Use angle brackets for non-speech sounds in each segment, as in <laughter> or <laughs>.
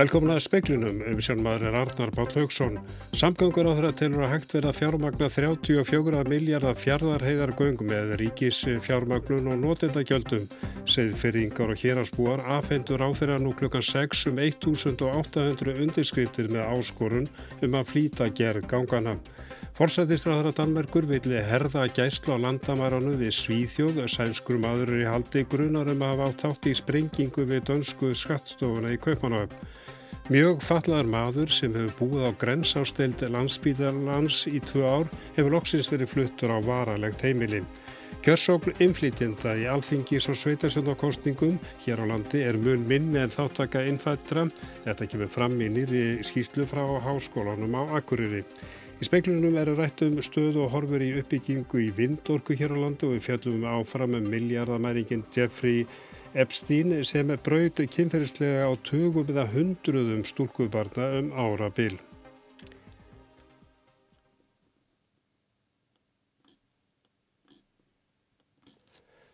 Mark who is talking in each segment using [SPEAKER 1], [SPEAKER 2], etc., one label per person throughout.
[SPEAKER 1] Velkomin að speklinum, um sjónmaður er Arnar Bátt Haugsson. Samgöngur á þeirra telur að hægt verða fjármagna 34 miljardar fjardarheiðargöng með ríkis fjármagnun og notendagjöldum. Seðfyrringar og hérasbúar afhendur á þeirra nú klukkan 6 um 1800 undirskriftir með áskorun um að flýta gerð gangana. Forsætistræðara Danmerkur villi herða gæsla á landamæranu við Svíþjóð, sænskur maður í haldi grunarum að hafa átt þátt í sprengingu við dönsku skattstofuna í Kaupanöf. Mjög fallaðar maður sem hefur búið á grensásteld landsbíðarlands í tvö ár hefur loksins verið fluttur á varalegt heimili. Kjörsókn inflytjenda í alþingis og sveitasjöndakostningum hér á landi er mun minni en þáttaka innfættra. Þetta kemur fram í nýri skýslu frá háskólanum á Akureyri. Í speiklunum er rætt um stöðu og horfur í uppbyggingu í vindorku hér á landu og við fjallum áfram um miljardamæringin Jeffrey Epstein sem braut kynferðislega á tögum eða hundruðum stúlkubarna um ára bil.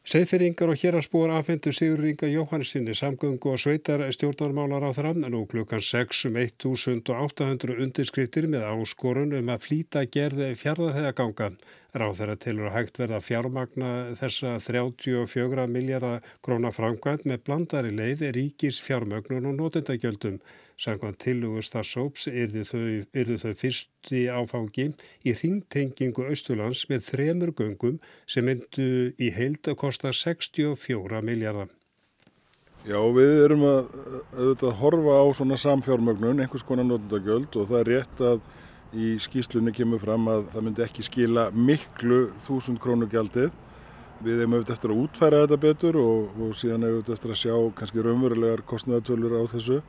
[SPEAKER 1] Seðfyrringar og hérarspúar afhendu Sigur Ringa Jóhannesinni samgöngu og sveitar stjórnarmálar á þrann nú klukkan 6 um 1800 undirskriftir með áskorun um að flýta gerði fjardarheðagangan. Ráð þeirra tilur að hægt verða fjármagna þessa 34 miljardar krónar framkvæmt með blandari leið ríkis fjármögnun og notendagjöldum. Samkvæmt tilugust að sóps yrðu þau, yrðu þau fyrsti áfangi í ringtengingu Östurlands með þremur göngum sem myndu í heild að kosta 64 miljardar.
[SPEAKER 2] Já, við erum að, að, að horfa á svona samfjármögnun, einhvers konar notendagjöld og það er rétt að í skýslunni kemur fram að það myndi ekki skila miklu þúsund krónu gjaldið. Við hefum auðvitað eftir að útfæra þetta betur og, og síðan hefum við eftir að sjá kannski raunverulegar kostnæðatölur á þessu.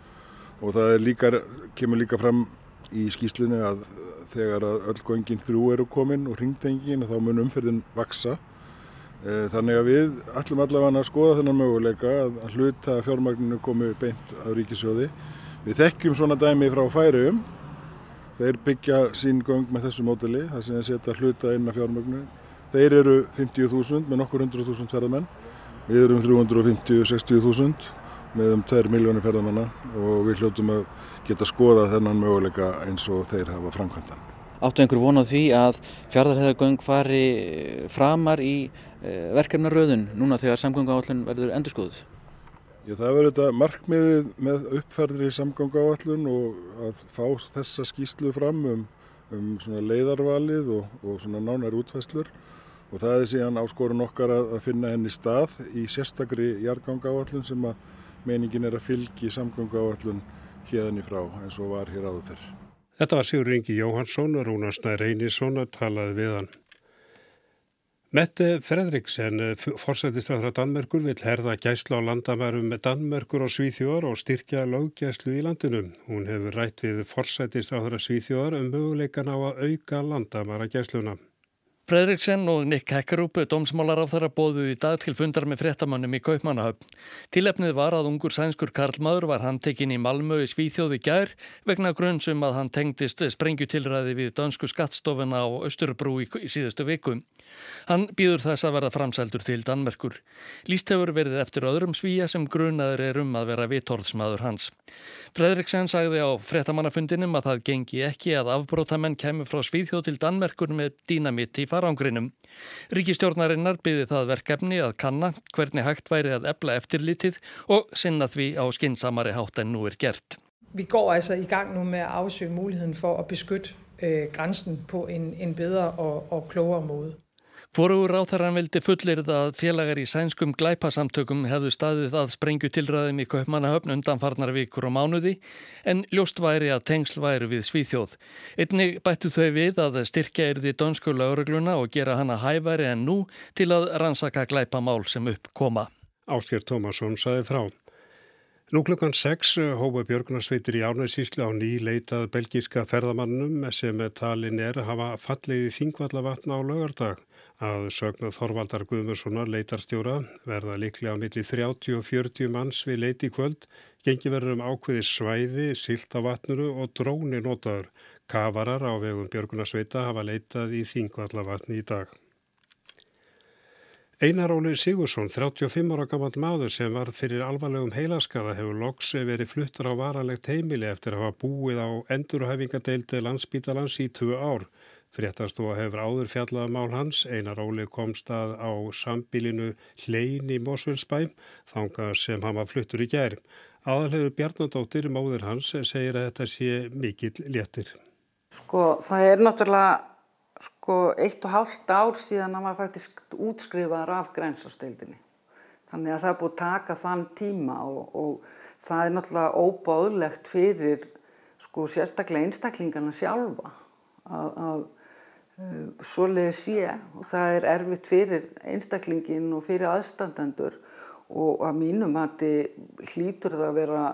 [SPEAKER 2] Og það líka, kemur líka fram í skýslunni að þegar að öll göngin þrjú eru komin og ringtengin þá mun umferðin vaksa e, þannig að við ætlum allavega að skoða þennan möguleika að hluta fjármagninu komi beint af ríkisjóði við þekkjum svona dæmi frá færium þeir byggja sín göng með þessu mótili það sem þeir setja hluta inn af fjármagninu þeir eru 50.000 með nokkur 100.000 ferðamenn við erum 350-60.000 með um 2 miljónir ferðamanna og við hljóttum að geta skoða þennan möguleika eins og þeir hafa framkvæmdan.
[SPEAKER 3] Áttu einhver vonað því að fjardarheðagöng fari framar í eh, verkefnaröðun núna þegar samgöngu áallun verður endur skoðuð?
[SPEAKER 2] Já, það verður þetta markmiðið með uppferðri samgöngu áallun og að fá þessa skýslu fram um, um leiðarvalið og, og nánar útfæslur og það er síðan áskorun okkar að, að finna henni stað í sérstakri jarganga áallun sem að meiningin er að fylgi samgöngu áallun hérðan í frá eins og var hér áður fyrr.
[SPEAKER 1] Þetta var Sigur Ingi Jóhansson og Rúnastæð Reynisson að talaði við hann. Mette Fredriksen, forsættistræðra Danmerkur, vil herða gæsla á landamærum með Danmerkur og Svíþjóðar og styrkja löggæslu í landinu. Hún hefur rætt við forsættistræðra Svíþjóðar um möguleikan á að auka landamæra gæsluna.
[SPEAKER 4] Fredriksen og Nick Hekkerup, dómsmálar á þeirra bóðu í dag til fundar með fréttamannum í Kaupmannahöfn. Tilefnið var að ungur sænskur Karlmaður var handtekinn í Malmö í Svíþjóði gær vegna grunnsum að hann tengdist sprengjutilræði við dönsku skattstofuna á Östurbrú í, síðustu viku. Hann býður þess að verða framsældur til Danmerkur. Líst hefur verið eftir öðrum svíja sem grunaður er um að vera vitorðsmaður hans. Fredriksen sagði á fréttamannafundinum að það gengi ekki að afbrótamenn kemur frá Svíþjóð til Danmerkur með dínamitt í farangrinum. Ríkistjórnarinnar byði það verkefni að kanna hvernig hægt væri að ebla eftirlitið og sinna því á skinsamari hátt en nú er gert.
[SPEAKER 5] Vi går altså i gang nu med at afsøge muligheden for at beskytte øh, grænsen på en, en bedre og, og klogere måde.
[SPEAKER 4] Hvorugur ráþarann vildi fullirða að félagar í sænskum glæpasamtökum hefðu staðið að sprengju tilræðum í Kaupmannahöfn undanfarnar vikur og mánuði en ljóst væri að tengsl væri við Svíþjóð. Einnig bættu þau við að styrkja er því dönsku laurugluna og gera hana hæfæri en nú til að rannsaka glæpamál sem uppkoma.
[SPEAKER 1] Ásker Tómasson saði frá. Nú klukkan 6 hófa Björgunarsveitir í Árnæsíslu á ný leitað belgíska ferðamannum sem talin er að hafa fallið í þingvallavatna á lögardag. Að sögna Þorvaldar Guðmurssonar leitarstjóra verða líklega á milli 30 og 40 manns við leiti kvöld, gengi verður um ákveði svæði, silt á vatnuru og dróni notaður. Kavarar á vegum Björgunarsveita hafa leitað í þingvallavatni í dag. Einar Óli Sigursson, 35 ára gammal maður sem var fyrir alvarlegum heilaskara hefur loks verið fluttur á varalegt heimili eftir að hafa búið á endurhæfingadeildi landsbítalans í tvö ár. Fréttastofa hefur áður fjallað mál hans, Einar Óli komst að á sambílinu Hlein í Mósvöldsbæm, þanga sem hann var fluttur í gæri. Aðalhegu Bjarnadóttir, móður hans, segir að þetta sé mikill léttir.
[SPEAKER 6] Sko, það er náttúrulega sko, eitt og hálft ár síðan að maður faktisk útskrifaður af grænsasteildinni. Þannig að það er búið að taka þann tíma og, og það er náttúrulega óbáðlegt fyrir sko, sérstaklega einstaklingarna sjálfa að, að uh, svoleiði sé og það er erfitt fyrir einstaklingin og fyrir aðstandendur og að mínum að þetta hlýtur það að vera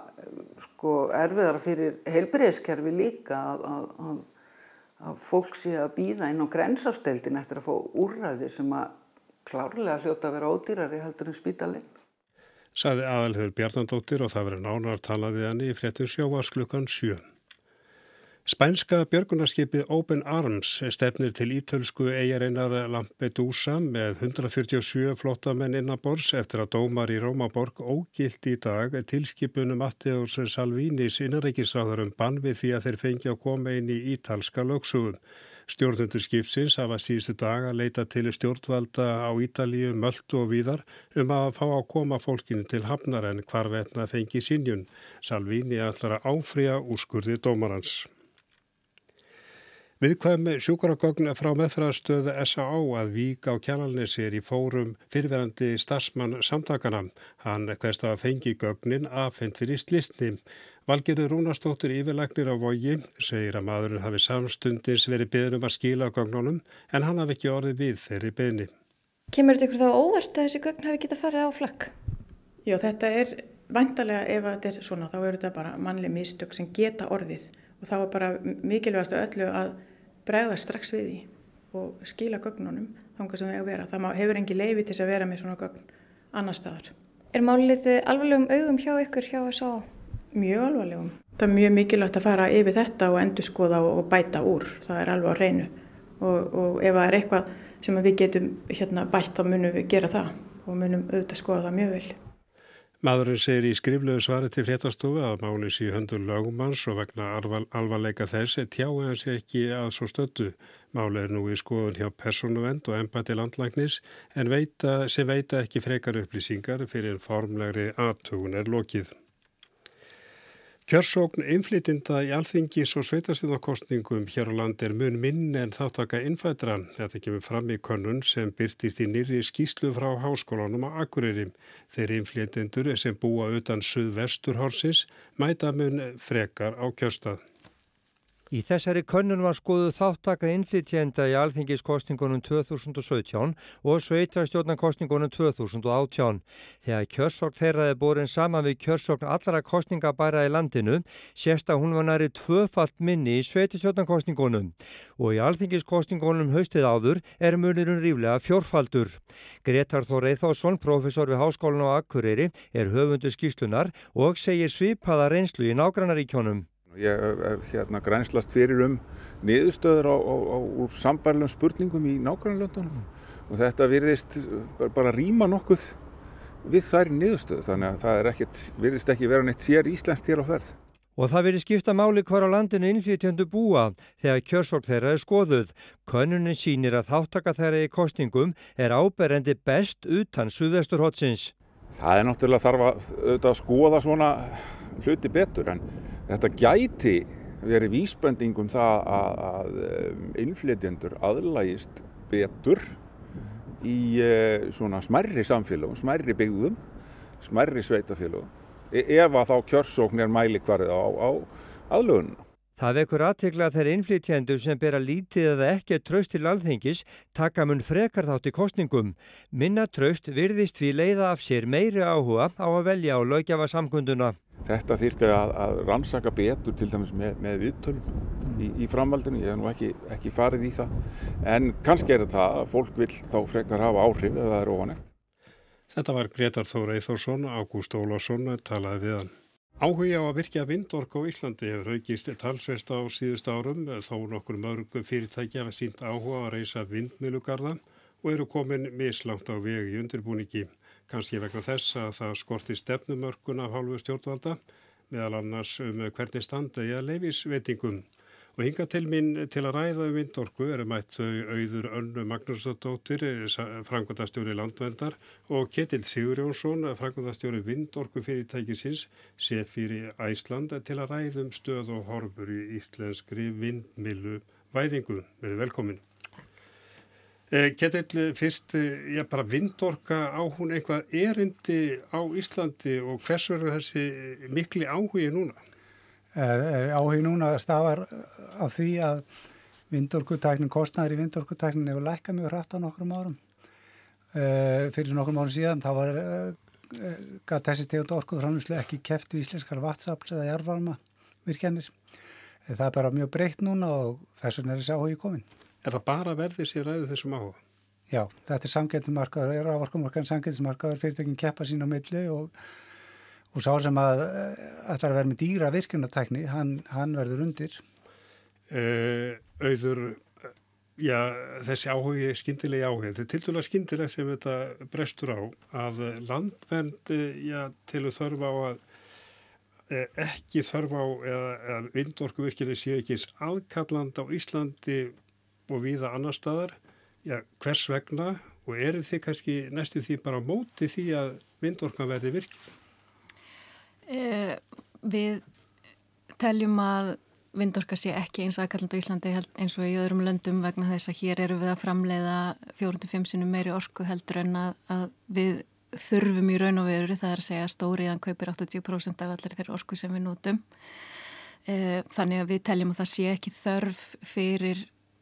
[SPEAKER 6] sko, erfiðara fyrir heilbreyðskerfi líka að, að, að að fólk sé að býða inn á grensasteldin eftir að fá úrræði sem að klárlega hljóta að vera ódýrari heldur en spítalinn.
[SPEAKER 1] Saði aðalhör Bjarnandóttir og það verið nánar talaði hann í fréttu sjóasklukkan 7. Spænska björgunarskipið Open Arms stefnir til ítölsku eigarinnar Lampedusa með 147 flottamenn innabors eftir að dómar í Rómaborg ógilt í dag tilskipunum Matteus Salvinis innanreikisráðarum bann við því að þeir fengi að koma inn í ítalska lögsugum. Stjórnundur skipsins hafa síðustu dag að leita til stjórnvalda á Ítalíu, Möldu og víðar um að fá að koma fólkinu til hafnar en hvar vetna fengi sínjun. Salvini ætlar að áfrýja úrskurði dómarans. Viðkvæm sjúkaragögn frá meðfæðastöðu S.A.A. að vík á kjalalnesi er í fórum fyrirverandi starfsmann samtakana. Hann hverst að fengi gögnin aðfendt fyrir slistni. Valgerður Rúnastóttur yfirlegnir á vogi segir að maðurinn hafi samstundins verið beðnum að skila gögnunum en hann hafi ekki orðið við þeirri beðni.
[SPEAKER 7] Kemur þetta ykkur þá óvart að þessi gögn hafi getað farið á flakk?
[SPEAKER 8] Já, þetta er vantarlega ef þetta er svona, þá eru þetta bara mannleg mistök sem geta orðið og þá er bara mikilvægast öllu að bregða strax við því og skila gögnunum þangar sem það að vera. Það hefur engi leiði til að vera með svona gögn annar staðar.
[SPEAKER 7] Er málið alvarlegum augum hjá ykkur hjá þess að?
[SPEAKER 8] Mjög alvarlegum. Það er mjög mikilvægt að fara yfir þetta og endur skoða og bæta úr. Það er alveg á reynu og, og ef það er eitthvað sem við getum hérna, bætt þá munum við gera það og munum auðvitað skoða það mjög vel.
[SPEAKER 1] Maðurinn segir í skriflegu svari til fréttastofu að máli sé höndur lögumanns og vegna alvar, alvarleika þess tjáði hann sér ekki að svo stöttu. Máli er nú í skoðun hjá personuvend og empati landlæknis en veita, sem veita ekki frekar upplýsingar fyrir formlegri aðtugun er lokið. Kjörsókn innflytinda í alþingis og sveitarstjóðakostningum hér á land er mun minn en þáttaka innfættra. Þetta kemur fram í könnun sem byrtist í nýri skýslu frá háskólanum á Akureyri. Þeir innflytindur sem búa utan suðvesturhórsins mæta mun frekar á kjörstað.
[SPEAKER 9] Í þessari könnun var skoðu þáttaka innflytjenda í alþingiskostningunum 2017 og sveitarstjórnarkostningunum 2018. Þegar kjörsokn þeirra er borin saman við kjörsokn allra kostningabæra í landinu, sérst að hún var næri tvöfalt minni í sveitarstjórnarkostningunum og í alþingiskostningunum haustið áður er munirun ríflega fjórfaldur. Gretar Þór Eithásson, professor við Háskólan á Akureyri, er höfundu skýslunar og segir svipaða reynslu í nágrannaríkjónum.
[SPEAKER 10] Ég hef hérna grænslast fyrir um niðurstöður á, á, á úr sambarlegum spurningum í nákvæmlandunum og þetta virðist bara rýma nokkuð við þær niðurstöðu þannig að það ekkit, virðist ekki vera neitt sér íslenskt hér á ferð.
[SPEAKER 9] Og það verið skipta máli hvar á landinu innflytjöndu búa þegar kjörsók þeirra er skoðuð. Könnunin sínir að þáttaka þeirra í kostningum er áberendi best utan suðvesturhotsins.
[SPEAKER 10] Það er náttúrulega þarf að, að skoða svona hluti betur en þetta gæti verið vísbendingum það að, um, innflytjendur aðlægist betur í uh, svona smerri samfélagum, smerri byggðum, smerri sveitafélagum e, ef að þá kjörsókn er mælikvarðið á, á aðlögunum.
[SPEAKER 9] Það vekur aðtegla þeirra innflytjendur sem bera lítið eða ekki tröst til alþengis taka mun frekar þátt í kostningum. Minna tröst virðist því leiða af sér meiri áhuga á að velja á lögjafa samkunduna.
[SPEAKER 10] Þetta þýrti að, að rannsaka betur til dæmis með, með viðtölum í, í framvaldinu, ég hef nú ekki, ekki farið í það. En kannski er þetta að fólk vil þá frekar hafa áhrif eða það er ofanegt.
[SPEAKER 1] Þetta var Gretar Þóra Eithórsson, Ágúst Ólásson talaði við hann. Áhuga á að virkja vindork á Íslandi hefur aukist talsvest á síðust árum þó nokkur mörg fyrirtæki hafa sínt áhuga að reysa vindmilugarða og eru komin mislangt á vegi undirbúningi. Kanski vegna þess að það skorti stefnumörkun af hálfu stjórnvalda meðal annars um hvernig standa í að leifisveitingum. Og hinga til minn til að ræða um vindorku eru mætt auður önnu Magnúsdóttir, frangvandastjóri landvendar og Ketil Sigurjónsson, frangvandastjóri vindorku fyrirtækisins, sé fyrir Æsland til að ræða um stöð og horfur í íslenskri vindmilu væðingu. Verið velkomin. Eh, Ketil, fyrst, eh, bara vindorka á hún eitthvað erindi á Íslandi og hvers verður þessi mikli áhugi núna?
[SPEAKER 11] Eh, áhugi núna stafar af því að vindorkutæknin, kostnæður í vindorkutæknin hefur lækkað mjög hrætt á nokkrum árum. Fyrir nokkrum árum síðan þá var gæt þessi tegund orku framlýslu ekki keft við íslenskar vatsafls eða jarvarma virkjanir. Það er bara mjög breytt núna og þess vegna er þessi áhugi komin.
[SPEAKER 1] Er það bara verðið sér ræðu þessum áhuga?
[SPEAKER 11] Já, þetta er samgættumarkaður, er ávarkumarkaðin samgættumarkaður, fyrirtekin keppa sín á milli og, og sá sem að ætlar að vera með dýra virkunartækni, hann, hann verður undir.
[SPEAKER 1] Uh, auður, já, þessi áhugi skindilega áhuga. Þetta er til dæla skindilega sem þetta brestur á að landvernd, já, til að þörfa á að ekki þörfa á eða, eða vindorkuvirkjali séu ekki eins aðkalland á Íslandi og viða annar staðar, já, hvers vegna og eru þið kannski næstu því bara á móti því að vindorkan verði virkið?
[SPEAKER 12] Eh, við teljum að vindorka sé ekki eins aðkalland á Íslandi eins og í öðrum löndum vegna þess að hér eru við að framleiða 4-5 sinum meiri orku heldur en að, að við þurfum í raun og veru, það er að segja að stóriðan kaupir 80% af allir þeirra orku sem við nótum. Eh, þannig að við teljum að það sé ekki þörf fyrir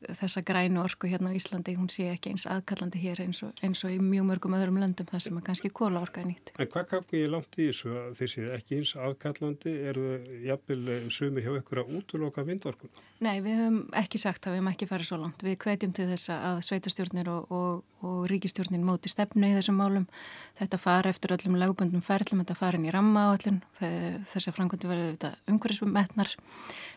[SPEAKER 12] þessa grænu orku hérna á Íslandi, hún sé ekki eins aðkallandi hér eins og, eins og í mjög mörgum öðrum löndum þar sem að kannski kóla orka er nýtt.
[SPEAKER 1] En hvað kannski ég langt í þessu að þessi ekki eins aðkallandi, eru jafnvel eh, sumir hjá ykkur að útloka vindorkun?
[SPEAKER 12] Nei, við höfum ekki sagt að við höfum ekki farið svo langt. Við hvetjum til þess að sveitastjórnir og, og, og ríkistjórnir móti stefnu í þessum málum. Þetta fara eftir öllum lagböndum ferlum, þetta fara inn í ramma á öllum, þess að framkvæmdu verður umhverfisum metnar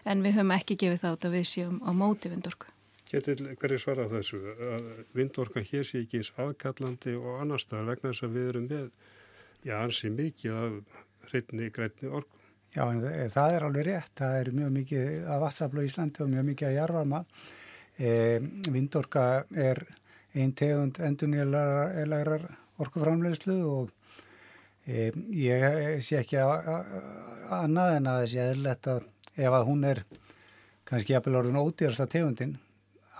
[SPEAKER 12] en við höfum ekki gefið þá að við séum á móti vindorku.
[SPEAKER 1] Getur hverju svara þessu að vindorka hér sé ekki eins aðkallandi og annar staðar vegna þess að við erum með, já, ansi mikið af hreitni grætni orku.
[SPEAKER 11] Já, en það er alveg rétt. Það er mjög mikið af vassaflu í Íslandi og mjög mikið af jarvarma. E, vindorka er einn tegund endunýjarlegar orkuframlegslu og e, ég sé ekki annað en að þessi eðlert að ef að hún er kannski jafnvel orðin ódýrasta tegundin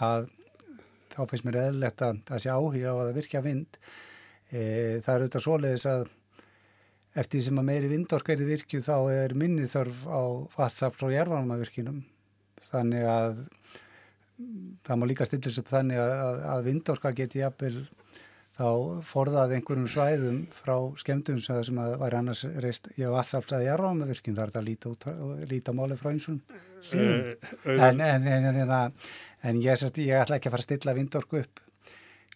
[SPEAKER 11] að þá finnst mér eðlilegt að það sé áhuga á að virkja vind. E, það er auðvitað svoleiðis að eftir því sem að meiri vindorkæri virkju þá er minni þörf á vatsaps og jærvarmavirkinum. Þannig að það má líka stillast upp þannig að, að vindorka geti jafnvel þá forðað einhverjum svæðum frá skemmtum sem að væri annars reist í vatsaps að jærvarmavirkin. Það er að líta, út, líta máli frá einsum. Uh, en, en, en, En ég, ég ætla ekki að fara að stilla vindorku upp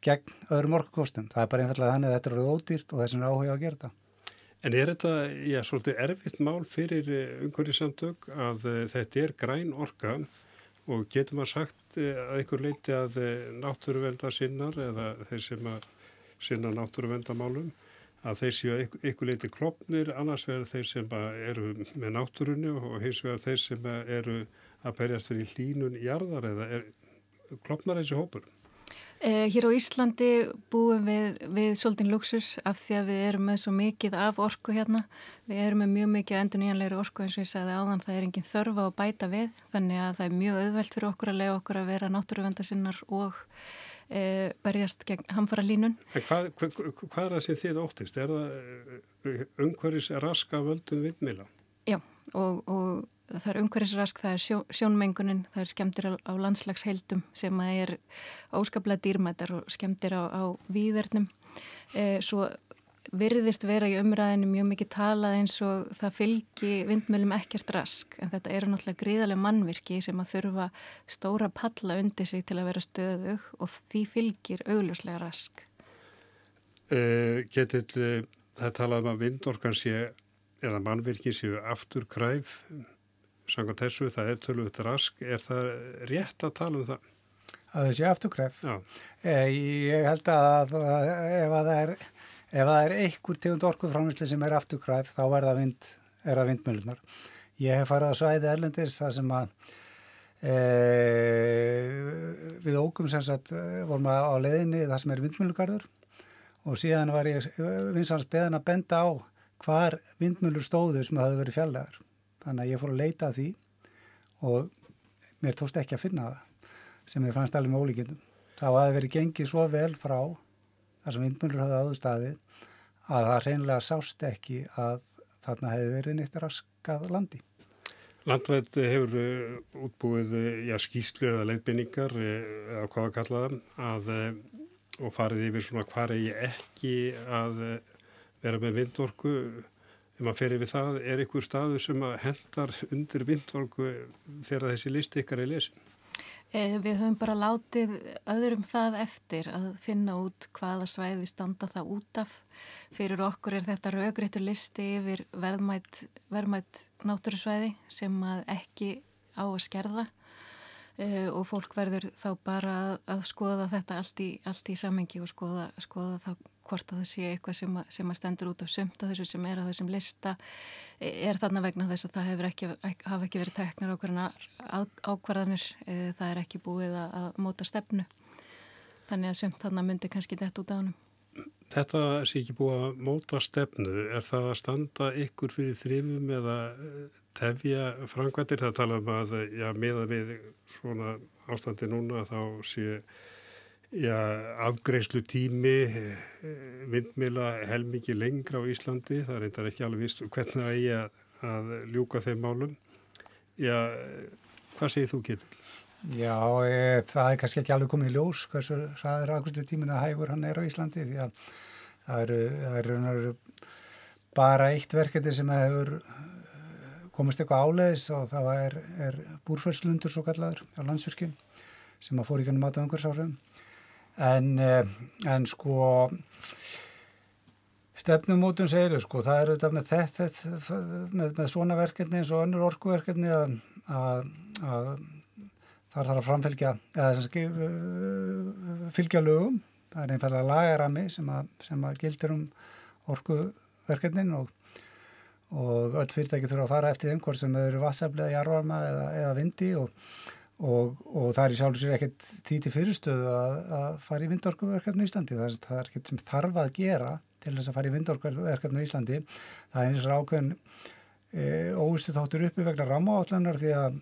[SPEAKER 11] gegn öðrum orkukostum. Það er bara einfallega þannig að þetta eru ódýrt og þess vegna áhuga að gera það.
[SPEAKER 1] En er þetta, já, svolítið erfitt mál fyrir eh, umhverju samtök að uh, þetta er græn orka og getur maður sagt uh, að einhver leiti að náttúruvenda sinnar eða þeir sem að sinna náttúruvendamálum að þeir séu einhver leiti klopnir, annars verður þeir sem eru með náttúrunni og hins vegar þeir sem eru að berjast fyrir hlínun jarðar eða er, klopnar þessi hópur?
[SPEAKER 12] Eh, hér á Íslandi búum við, við svolítinn luxus af því að við erum með svo mikið af orku hérna. Við erum með mjög mikið endur nýjanleiri orku eins og ég sagði áðan það er engin þörfa að bæta við þannig að það er mjög auðvelt fyrir okkur að lega okkur að vera náttúruvendasinnar og eh, berjast gegn hamfara línun.
[SPEAKER 1] En hvað, hvað, hvað er það sem þið óttist? Er það eh, umhverjus raska völdum vindmila?
[SPEAKER 12] Já og, og það er umhverfisrask, það er sjó, sjónmengunin, það er skemmtir á, á landslagsheildum sem er óskaplega dýrmættar og skemmtir á, á výðernum. E, svo virðist vera í umræðinu mjög mikið talað eins og það fylgi vindmjölum ekkert rask en þetta eru náttúrulega gríðarlega mannvirki sem að þurfa stóra palla undir sig til að vera stöðug og því fylgir augljóslega rask.
[SPEAKER 1] Uh, Getið það talað um að vindorkan sé eða mannvirki séu aftur kræf Sangan þessu, það er tölvöld rask. Er það rétt að tala um það?
[SPEAKER 11] að þau séu afturkræf. Eh, ég held að, að ef að það er, ef það er einhver tegund orkuframlisli sem er afturkræf þá er það, vind, er það vindmjölunar. Ég hef farið á svæði erlendis þar sem að e, við ógum sem sagt vorum að á leðinni þar sem er vindmjölugarður og síðan var ég vinsans beðan að benda á hvar vindmjölur stóðu sem hafi verið fjallegar. Þannig að ég fór að leita að því og mér tókst ekki að finna það sem ég fannst alveg með ólíkindum. Þá hafi verið gengið svo vel frá þar sem vindmjölur hafði áður staðið að það reynilega sást ekki að þarna hefði verið neitt raskað landi.
[SPEAKER 1] Landvætt hefur uh, útbúið uh, já, skýslu eða leiðbynningar uh, eða hvað að kalla það að, og farið yfir svona hvað er ég ekki að vera með vindorku ef maður fer yfir það, er einhver staðu sem hendar undir vindorku þegar þessi listi ykkar er lesin?
[SPEAKER 12] Eh, við höfum bara látið öðrum það eftir að finna út hvaða svæði standa það út af. Fyrir okkur er þetta raugréttur listi yfir verðmætt, verðmætt náttúrusvæði sem ekki á að skerða uh, og fólk verður þá bara að skoða þetta allt í, allt í samengi og skoða, skoða þá hvort að það sé eitthvað sem að, sem að stendur út af sömnt af þessu sem er á þessum lista er þarna vegna þess að það hefur ekki, hafa ekki verið teknir ákvarðanir, e, það er ekki búið að móta stefnu. Þannig að sömnt þarna myndi kannski þetta út á hann
[SPEAKER 1] Þetta sé ekki búið að móta stefnu, er það að standa ykkur fyrir þrifum eða e, tefja frangvættir? Það tala um að já, meða við svona ástandi núna þá sé afgreyslu tími eh, vindmila helmingi lengra á Íslandi, það reyndar ekki alveg vist hvernig það eigi að, að ljúka þeim málum. Já, hvað segir þú, Kjetil?
[SPEAKER 11] Já, e, það er kannski ekki alveg komið í ljós hversu ræður afgreyslu tímin að hægur hann er á Íslandi því að það eru, eru bara eitt verkefni sem hefur eh, komist eitthvað áleiðis og það er, er búrförslundur svo kallaður á landsverkjum sem að fór í kannum aðtöðungarsárum en, eh, en sko stefnumótun segir sko, það er þetta með, þetta, með, með svona verkefni eins og önnur orkuverkefni að, að, að þar þarf að framfylgja eða sem fylgja lögum. Það er einfallega lagarami sem að, sem að gildir um orkuverkefnin og, og öll fyrirtæki þurfa að fara eftir þeim hvort sem þau eru vassaflega, jarvarma eða, eða vindi og Og, og það er í sjálf sér ekkert títi fyrirstöðu að, að fara í vindorkuverkefni í Íslandi. Það er, það er ekkert sem þarf að gera til þess að fara í vindorkuverkefni í Íslandi. Það er eins og ákveðin e, óvistu þáttur uppi vegna rammaállunar því að,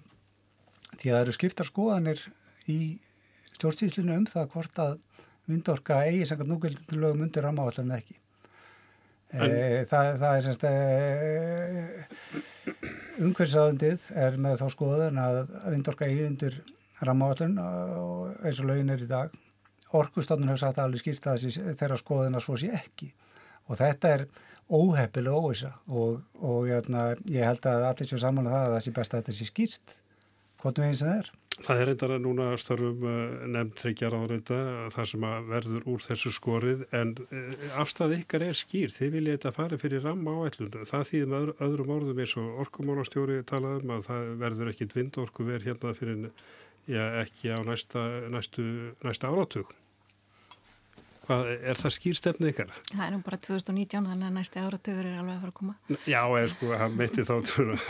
[SPEAKER 11] því að það eru skiptar skoðanir í stjórnsýslinu um það hvort að vindorka eigi sangat núgildinu lögum undir rammaállunar ekki. E, það, það er semst e, umhverfisáðundið er með þá skoðan að vindorka eigi undir rammaállun eins og lögin er í dag. Orkustofnun hefur sagt alveg skýrst að þeirra skoðan að svo sé ekki. Og þetta er óheppilega óvisa og, og hérna, ég held að allir séu saman að það að það sé best að þetta sé skýrt. Hvort við eins að það er
[SPEAKER 1] Það er reyndar að núna störfum eh, nefnd þryggjar á þetta þar sem að verður úr þessu skorið en eh, afstæði ykkar er skýr. Þið viljið þetta fara fyrir ramma á ætlundu það þýðum öðru, öðrum orðum eins og orkumálastjóri talaðum að það verður ekkit vindorku verð hérna fyrir já, ekki á næsta, næstu, næsta áratug. Hvað, er það skýrstefni ykkar?
[SPEAKER 12] Það er nú bara 2019 þannig að næsti áratugur er alveg að fara að koma.
[SPEAKER 1] Já, eða sko, hann meiti þá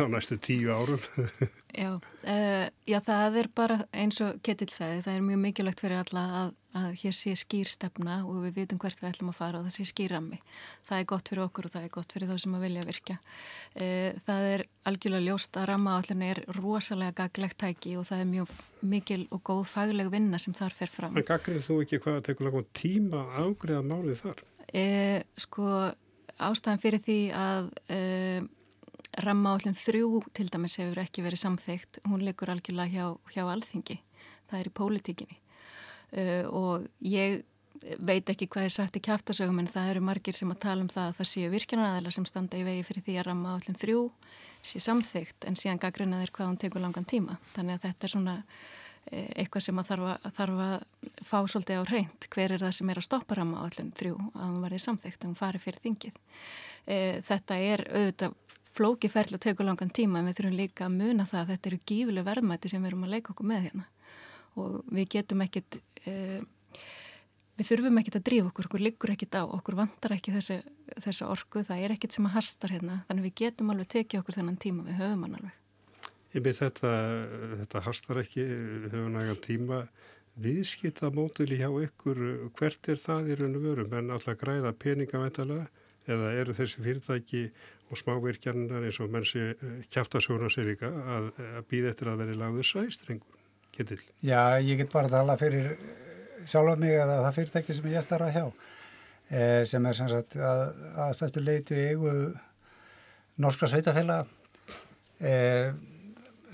[SPEAKER 1] á næstu tíu árum <laughs>
[SPEAKER 12] Já, uh, já, það er bara eins og Ketil sagði, það er mjög mikilvægt fyrir alla að að hér sé skýrstefna og við vitum hvert við ætlum að fara og það sé skýrrammi. Það er gott fyrir okkur og það er gott fyrir þá sem að vilja virka. E, það er algjörlega ljóst að rammaállin er rosalega gaglegt tæki og það er mjög mikil og góð fagleg vinna sem þar fer fram.
[SPEAKER 1] En gagrið þú ekki hvað að tekur langt tíma ágriða málið þar?
[SPEAKER 12] E, sko, ástæðan fyrir því að e, rammaállin þrjú til dæmis hefur ekki verið samþygt, hún leikur algjörlega hjá, hjá alþingi. Það er í pólitíkinni. Uh, og ég veit ekki hvað er sagt í kæftasögum en það eru margir sem að tala um það að það séu virkjanaræðilega sem standa í vegi fyrir því að ramma állin þrjú sé samþygt en síðan gaggrina þeir hvað hún tekur langan tíma. Þannig að þetta er svona uh, eitthvað sem að þarf að, þarf að fá svolítið á reynd hver er það sem er að stoppa ramma állin þrjú að hún verði samþygt að hún fari fyrir þingið? Uh, þetta er auðvitað flókiferðla tekur langan tíma en við þurfum líka að muna það að þetta eru gífileg verðmæti sem við erum að leika okkur með hérna. Og við getum ekkit uh, við þurfum ekkit að drífa okkur, okkur liggur ekkit á okkur vantar ekki þessi, þessi orku það er ekkit sem að hastar hérna. Þannig við getum alveg tekið okkur þennan tíma við höfum hann alveg.
[SPEAKER 1] Ég með þetta, þetta hastar ekki við höfum nægan tíma viðskita mótili hjá ykkur. Hvert er það í raun og veru? Menn alltaf græða peninga eða eru þessi fyrirtæki og smávirkjarnar eins og menn sé kæftasjóna sér líka að, að býða eftir að veri lagður sæstrengur Ketil?
[SPEAKER 11] Já, ég get bara að tala fyrir sjálfa mig að það fyrirtæki sem ég starfa hjá eh, sem er sem sagt að, að stæðstu leiti eigu norska sveitafélag eh,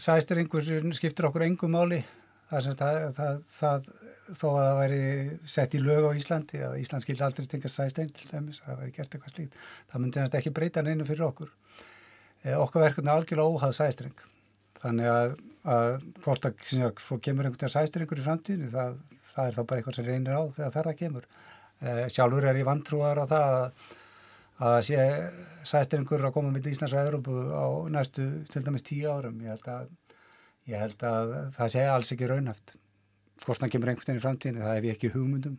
[SPEAKER 11] sæstrengur skiptir okkur engum máli það, það, það, það þó að það væri sett í lög á Íslandi að Ísland skildi aldrei tengast sæstreng til þeimis, að það væri gert eitthvað slíkt það myndi næst ekki breyta neina fyrir okkur. Eh, okkar verkefni er algjörlega óhað sæstreng. Þannig að, að hvort að svo kemur einhvern veginn sæstrengur í framtíðinu það, það er þá bara eitthvað sem reynir á þegar það kemur. Eh, sjálfur er ég vantrúar á það að að sé sæstrengur að koma með Íslands og Európu á næstu til dæmis tíu árum. Ég held að, ég held að það sé alls ekki raunhaft hvort það kemur einhvern veginn í framtíðinu, það hef ég ekki hugmyndum.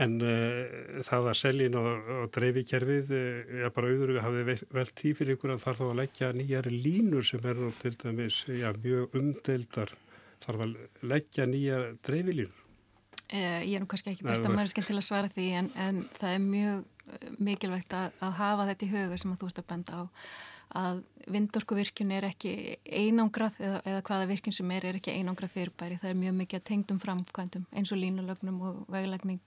[SPEAKER 1] En uh, það að seljin og, og dreifikerfið, uh, já bara auður við hafið vel tíð fyrir ykkur að þarf þá að leggja nýjari línur sem er nú til dæmis já, mjög umdeildar, þarf að leggja nýja dreifilínur.
[SPEAKER 12] Uh, ég er nú kannski ekki besta mannskinn til að svara því en, en það er mjög mikilvægt að, að hafa þetta í huga sem að þú ert að benda á að vindorkuvirkjun er ekki einangrað eða, eða hvaða virkjun sem er er ekki einangrað fyrirbæri. Það er mjög mikið að tengdum framkvæmdum eins og línulögnum og veglegning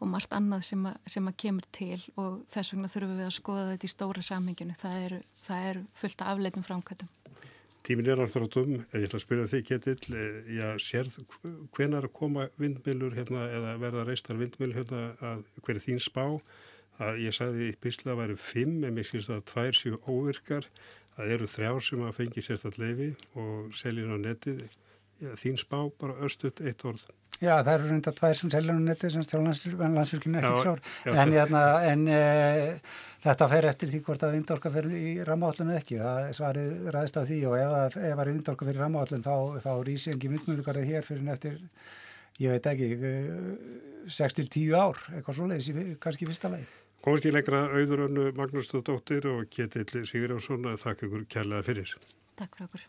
[SPEAKER 12] og margt annað sem að, sem að kemur til og þess vegna þurfum við að skoða þetta í stóra samhenginu. Það er, það er fullt af afleitum framkvæmdum.
[SPEAKER 1] Tímin er alltaf átum, ég ætla að spyrja þig Ketill, já, sérð hvenar koma vindmilur hérna, eða verða reistar vindmilur hérna, að hver er þín spá? Að ég sagði í Bísla að væri fimm en mér skilst að tvær séu óvirkar það eru þrjár sem að fengi sérstaklega leifi og seljin á netið. Já, þín spá bara östut eitt orð.
[SPEAKER 11] Já, það eru reynda tvær sem seljin á netið sem stjálf landsfjörkinu ekki frár en, hérna, en e, þetta fer eftir því hvort að vindorka fer í ramáallinu ekki, það svarið ræðist af því og ef það er vindorka fyrir ramáallin þá, þá rýsi engi myndmjölugarði hér fyrir eftir, ég veit ekki 6-10 ár, eitthvað svo leiðis kannski fyrsta leið
[SPEAKER 1] Komast í lengra auðurönnu Magnúsdóttir og Ketill Sigurjónsson að þakka ykkur kærlega fyrir.
[SPEAKER 12] Takk fyrir okkur.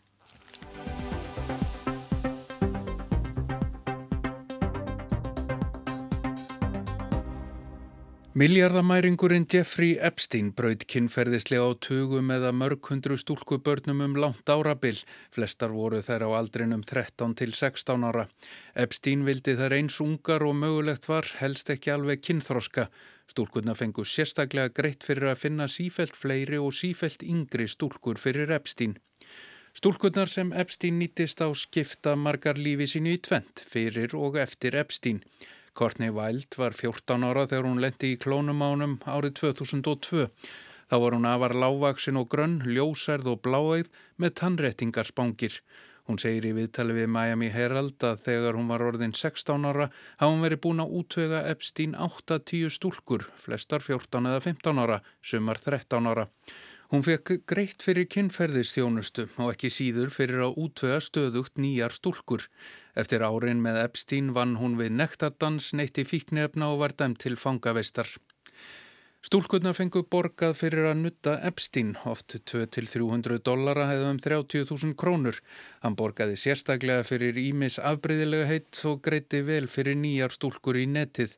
[SPEAKER 13] Miljardamæringurinn Jeffrey Epstein braut kynferðislega á tugum eða mörg hundru stúlkubörnum um langt árabil. Flestar voru þær á aldrinum 13 til 16 ára. Epstein vildi þær eins ungar og mögulegt var helst ekki alveg kynþroska. Stúlkurna fengu sérstaklega greitt fyrir að finna sífelt fleiri og sífelt yngri stúlkur fyrir Epstein. Stúlkurnar sem Epstein nýttist á skipta margar lífi sínu í tvent fyrir og eftir Epstein. Courtney Wild var 14 ára þegar hún lendi í klónumánum árið 2002. Þá var hún afar lágvaksin og grönn, ljósærð og bláæð með tannrettingarspángir. Hún segir í viðtali við Miami Herald að þegar hún var orðin 16 ára hafði hún verið búin að útvega Epstein 8-10 stúlkur, flestar 14 eða 15 ára, sumar 13 ára. Hún fekk greitt fyrir kynferðistjónustu og ekki síður fyrir að útvega stöðugt nýjar stúlkur. Eftir árin með Epstein vann hún við nektardans, neytti fíknefna og var dæmt til fangavestar. Stúlkurnar fengu borgað fyrir að nutta Epstein, oft 2-300 dollara hefði um 30.000 krónur. Hann borgaði sérstaklega fyrir Ímis afbreyðilega heitt og greiti vel fyrir nýjar stúlkur í netið.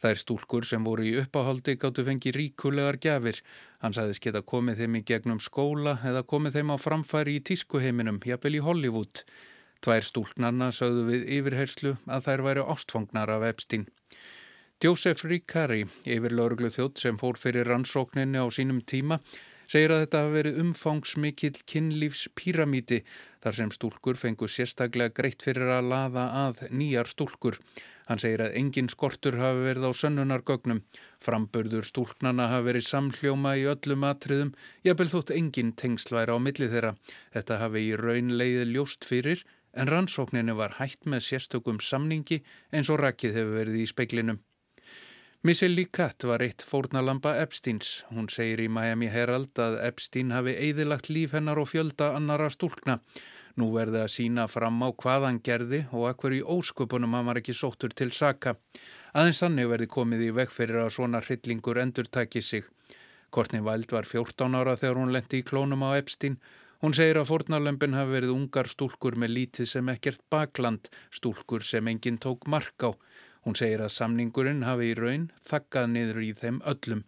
[SPEAKER 13] Þær stúlkur sem voru í uppáhaldi gáttu fengi ríkulegar gjafir. Hann sagðis geta komið þeim í gegnum skóla eða komið þeim á framfæri í tískuheiminum, jafnvel í Hollywood. Tvær stúlknarna sögðu við yfirherslu að þær væri ástfangnar af Epstein. Joseph Ricari, yfir lauruglu þjótt sem fór fyrir rannsókninni á sínum tíma, segir að þetta hafi verið umfangsmikill kynlífs píramíti þar sem stúlkur fengu sérstaklega greitt fyrir að laða að nýjar stúlkur. Hann segir að engin skortur hafi verið á sönnunargögnum. Framburður stúlknana hafi verið samhljóma í öllum atriðum, jafnvel þótt engin tengslæra á milli þeirra. Þetta hafi í raun leiði ljóst fyrir, en rannsókninu var hægt með sérstökum samningi eins og rakið hefur verið í speiklinum. Missy Lee Catt var eitt fórnalamba Epsteins. Hún segir í Miami Herald að Epstein hafi eðilagt líf hennar og fjölda annara stúlkna. Nú verði að sína fram á hvað hann gerði og að hverju ósköpunum hann var ekki sóttur til saka. Aðeins þannig verði komið í veg fyrir að svona hryllingur endur taki sig. Kortni Væld var 14 ára þegar hún lendi í klónum á Epstein Hún segir að fórnarlömpin hafi verið ungar stúlkur með lítið sem ekkert bakland, stúlkur sem enginn tók mark á. Hún segir að samningurinn hafi í raun þakkað niður í þeim öllum.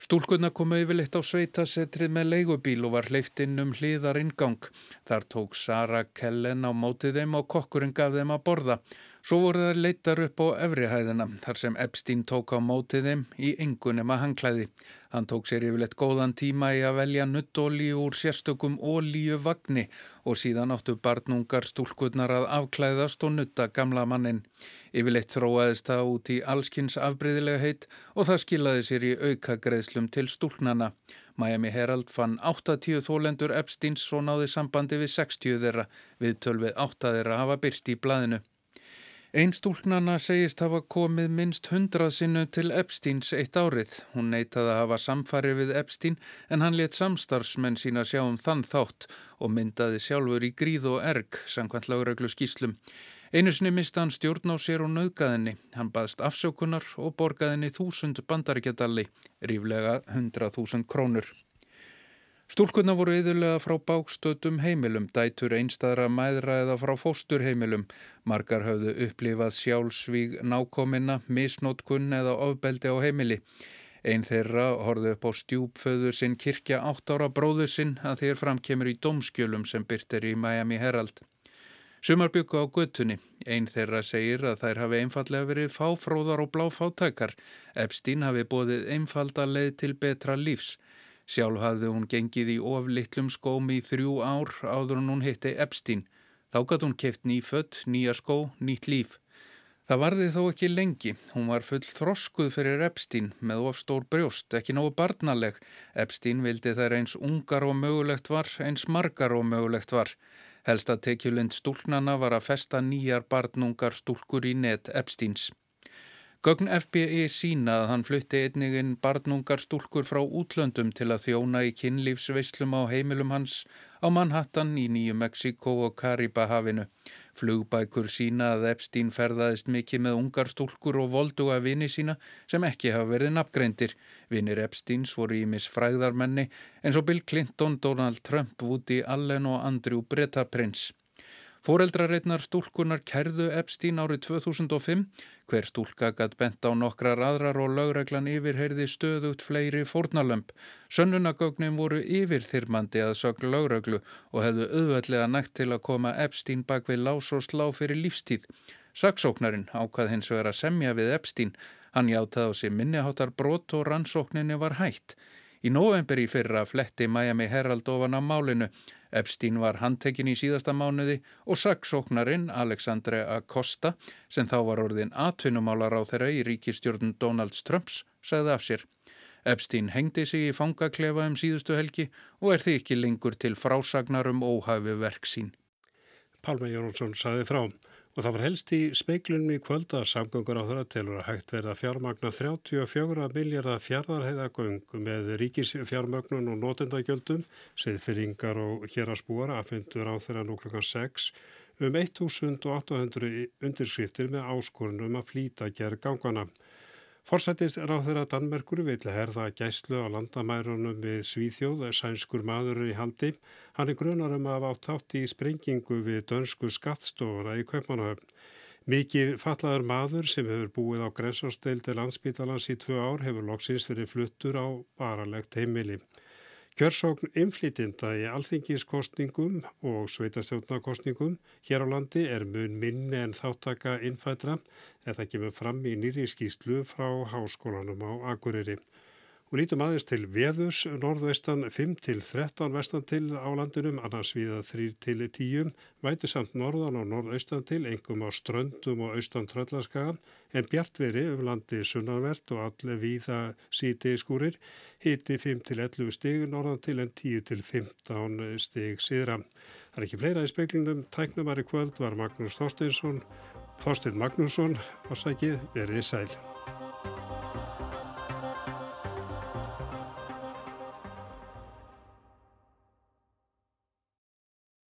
[SPEAKER 13] Stúlkunna komu yfirleitt á sveitasetrið með leigubíl og var hleyft inn um hliðar ingang. Þar tók Sara Kellen á mótið þeim og kokkurinn gaf þeim að borða. Svo voru það leitar upp á efrihæðina þar sem Epstein tók á mótið þeim í engunum að hangklæði. Hann tók sér yfirleitt góðan tíma í að velja nuttolíu úr sérstökum ólíu vagni og síðan áttu barnungar stúlkunnar að afklæðast og nutta gamla mannin. Yfirleitt þróaðist það út í allskynns afbreyðilega heit og það skilaði sér í auka greiðslum til stúlnana. Miami Herald fann 80 þólendur Epsteins og náði sambandi við 60 þeirra við tölvið 8 þeirra hafa byrst í blaðinu. Einn stúlnana segist hafa komið minst hundrað sinnu til Epsteins eitt árið. Hún neytaði að hafa samfarið við Epstein en hann let samstarfsmenn sína sjá um þann þátt og myndaði sjálfur í gríð og erg, sangkvæmt lagreglu skýslum. Einu sinni mista hann stjórn á sér og nöðgaðinni. Hann baðst afsjókunar og borgaðinni þúsund bandaríkjadalli, ríflega hundrað þúsund krónur. Stúlkunna voru yðurlega frá bákstötum heimilum, dætur einstæðra mæðra eða frá fósturheimilum. Margar höfðu upplifað sjálfsvíg nákominna, misnótkunn eða ofbeldi á heimili. Einn þeirra horfðu upp á stjúpföður sinn kirkja átt ára bróður sinn að þeir framkemur í domskjölum sem byrtir í Miami Herald. Sumar byggu á göttunni. Einn þeirra segir að þær hafi einfallega verið fáfróðar og bláfátækar. Epstein hafi bóðið einfalda leið til betra lífs. Sjálf hafði hún gengið í oflittlum skóm í þrjú ár áður en hún hitti Epstein. Þá gæti hún keft nýfött, nýja skó, nýtt líf. Það varði þó ekki lengi. Hún var full þroskuð fyrir Epstein með ofstór brjóst, ekki nógu barnaleg. Epstein vildi þær eins ungar og mögulegt var, eins margar og mögulegt var. Helsta tekjulind stúlnana var að festa nýjar barnungar stúlkur í net Epsteins. Gögn FBI sína að hann flutti einniginn barnungar stúlkur frá útlöndum til að þjóna í kynlífsveislum á heimilum hans á Manhattan í Nýju Mexiko og Karibahafinu. Flugbækur sína að Epstein ferðaðist mikið með ungar stúlkur og volduga vini sína sem ekki hafa verið nafngreindir. Vinir Epsteins voru ímis fræðarmenni eins og Bill Clinton, Donald Trump, Woody Allen og Andrew Bretta Prince. Fóreldrareitnar stúlkunar kærðu Epstein árið 2005, hver stúlka gætt bent á nokkrar aðrar og lögreglan yfirheyrði stöðugt fleiri fórnalömp. Sönnunagögnin voru yfirþyrmandi að sögl lögreglu og hefðu auðveldlega nægt til að koma Epstein bak við lás og slá fyrir lífstíð. Saksóknarinn ákvað hins vegar að semja við Epstein. Hann játaði á sig minniháttar brot og rannsókninni var hægt. Í november í fyrra fletti Miami Herald ofan á málinu Epstein var handtekinn í síðasta mánuði og saksóknarinn Alexandre Acosta sem þá var orðin atvinnumálar á þeirra í ríkistjórn Donalds Trumps sagði af sér. Epstein hengdi sig í fangaklefa um síðustu helgi og er því ekki lengur til frásagnar um óhafi verk sín.
[SPEAKER 1] Palma Jónsson sagði frá. Og það var helst í speiklunum í kvölda samgöngur á þeirra telur að hægt verða fjármagna 34 miljardar fjardarheiðagöng með ríkisfjármögnun og notendagjöldum, segð fyrringar og hérasbúar aðfundur á þeirra nú klukkan 6 um 1800 undirskriftir með áskorunum að flýta gerð gangana. Forsættis ráð þeirra Danmerkur vil herða gæslu á landamærunum við Svíþjóð, sænskur maður í haldi. Hann er grunarum að átt átt í sprengingu við dönsku skattstofuna í Kaupmannahöfn. Mikið fallaður maður sem hefur búið á grensásdeildi landsbítalans í tvö ár hefur loksins verið fluttur á varalegt heimili. Kjörsókn inflytinda í alþingiskostningum og sveitastjónakostningum hér á landi er mun minni en þáttaka innfætra það kemur fram í nýri skýslu frá háskólanum á Akureyri. Og lítum aðeins til veðus, norðvestan 5 til 13 vestan til á landinum, annars viða 3 til 10, vætu samt norðan og norðaustan til, engum á ströndum og austan tröllaskagan, en bjartveri um landi sunnanvert og allir viða síti skúrir, hiti 5 til 11 stig norðan til en 10 til 15 stig síðra. Það er ekki fleira í speiklinum, tæknumari kvöld var Magnús Þorsteinsson, Þorstein Magnússon, ásækið, verið sæl.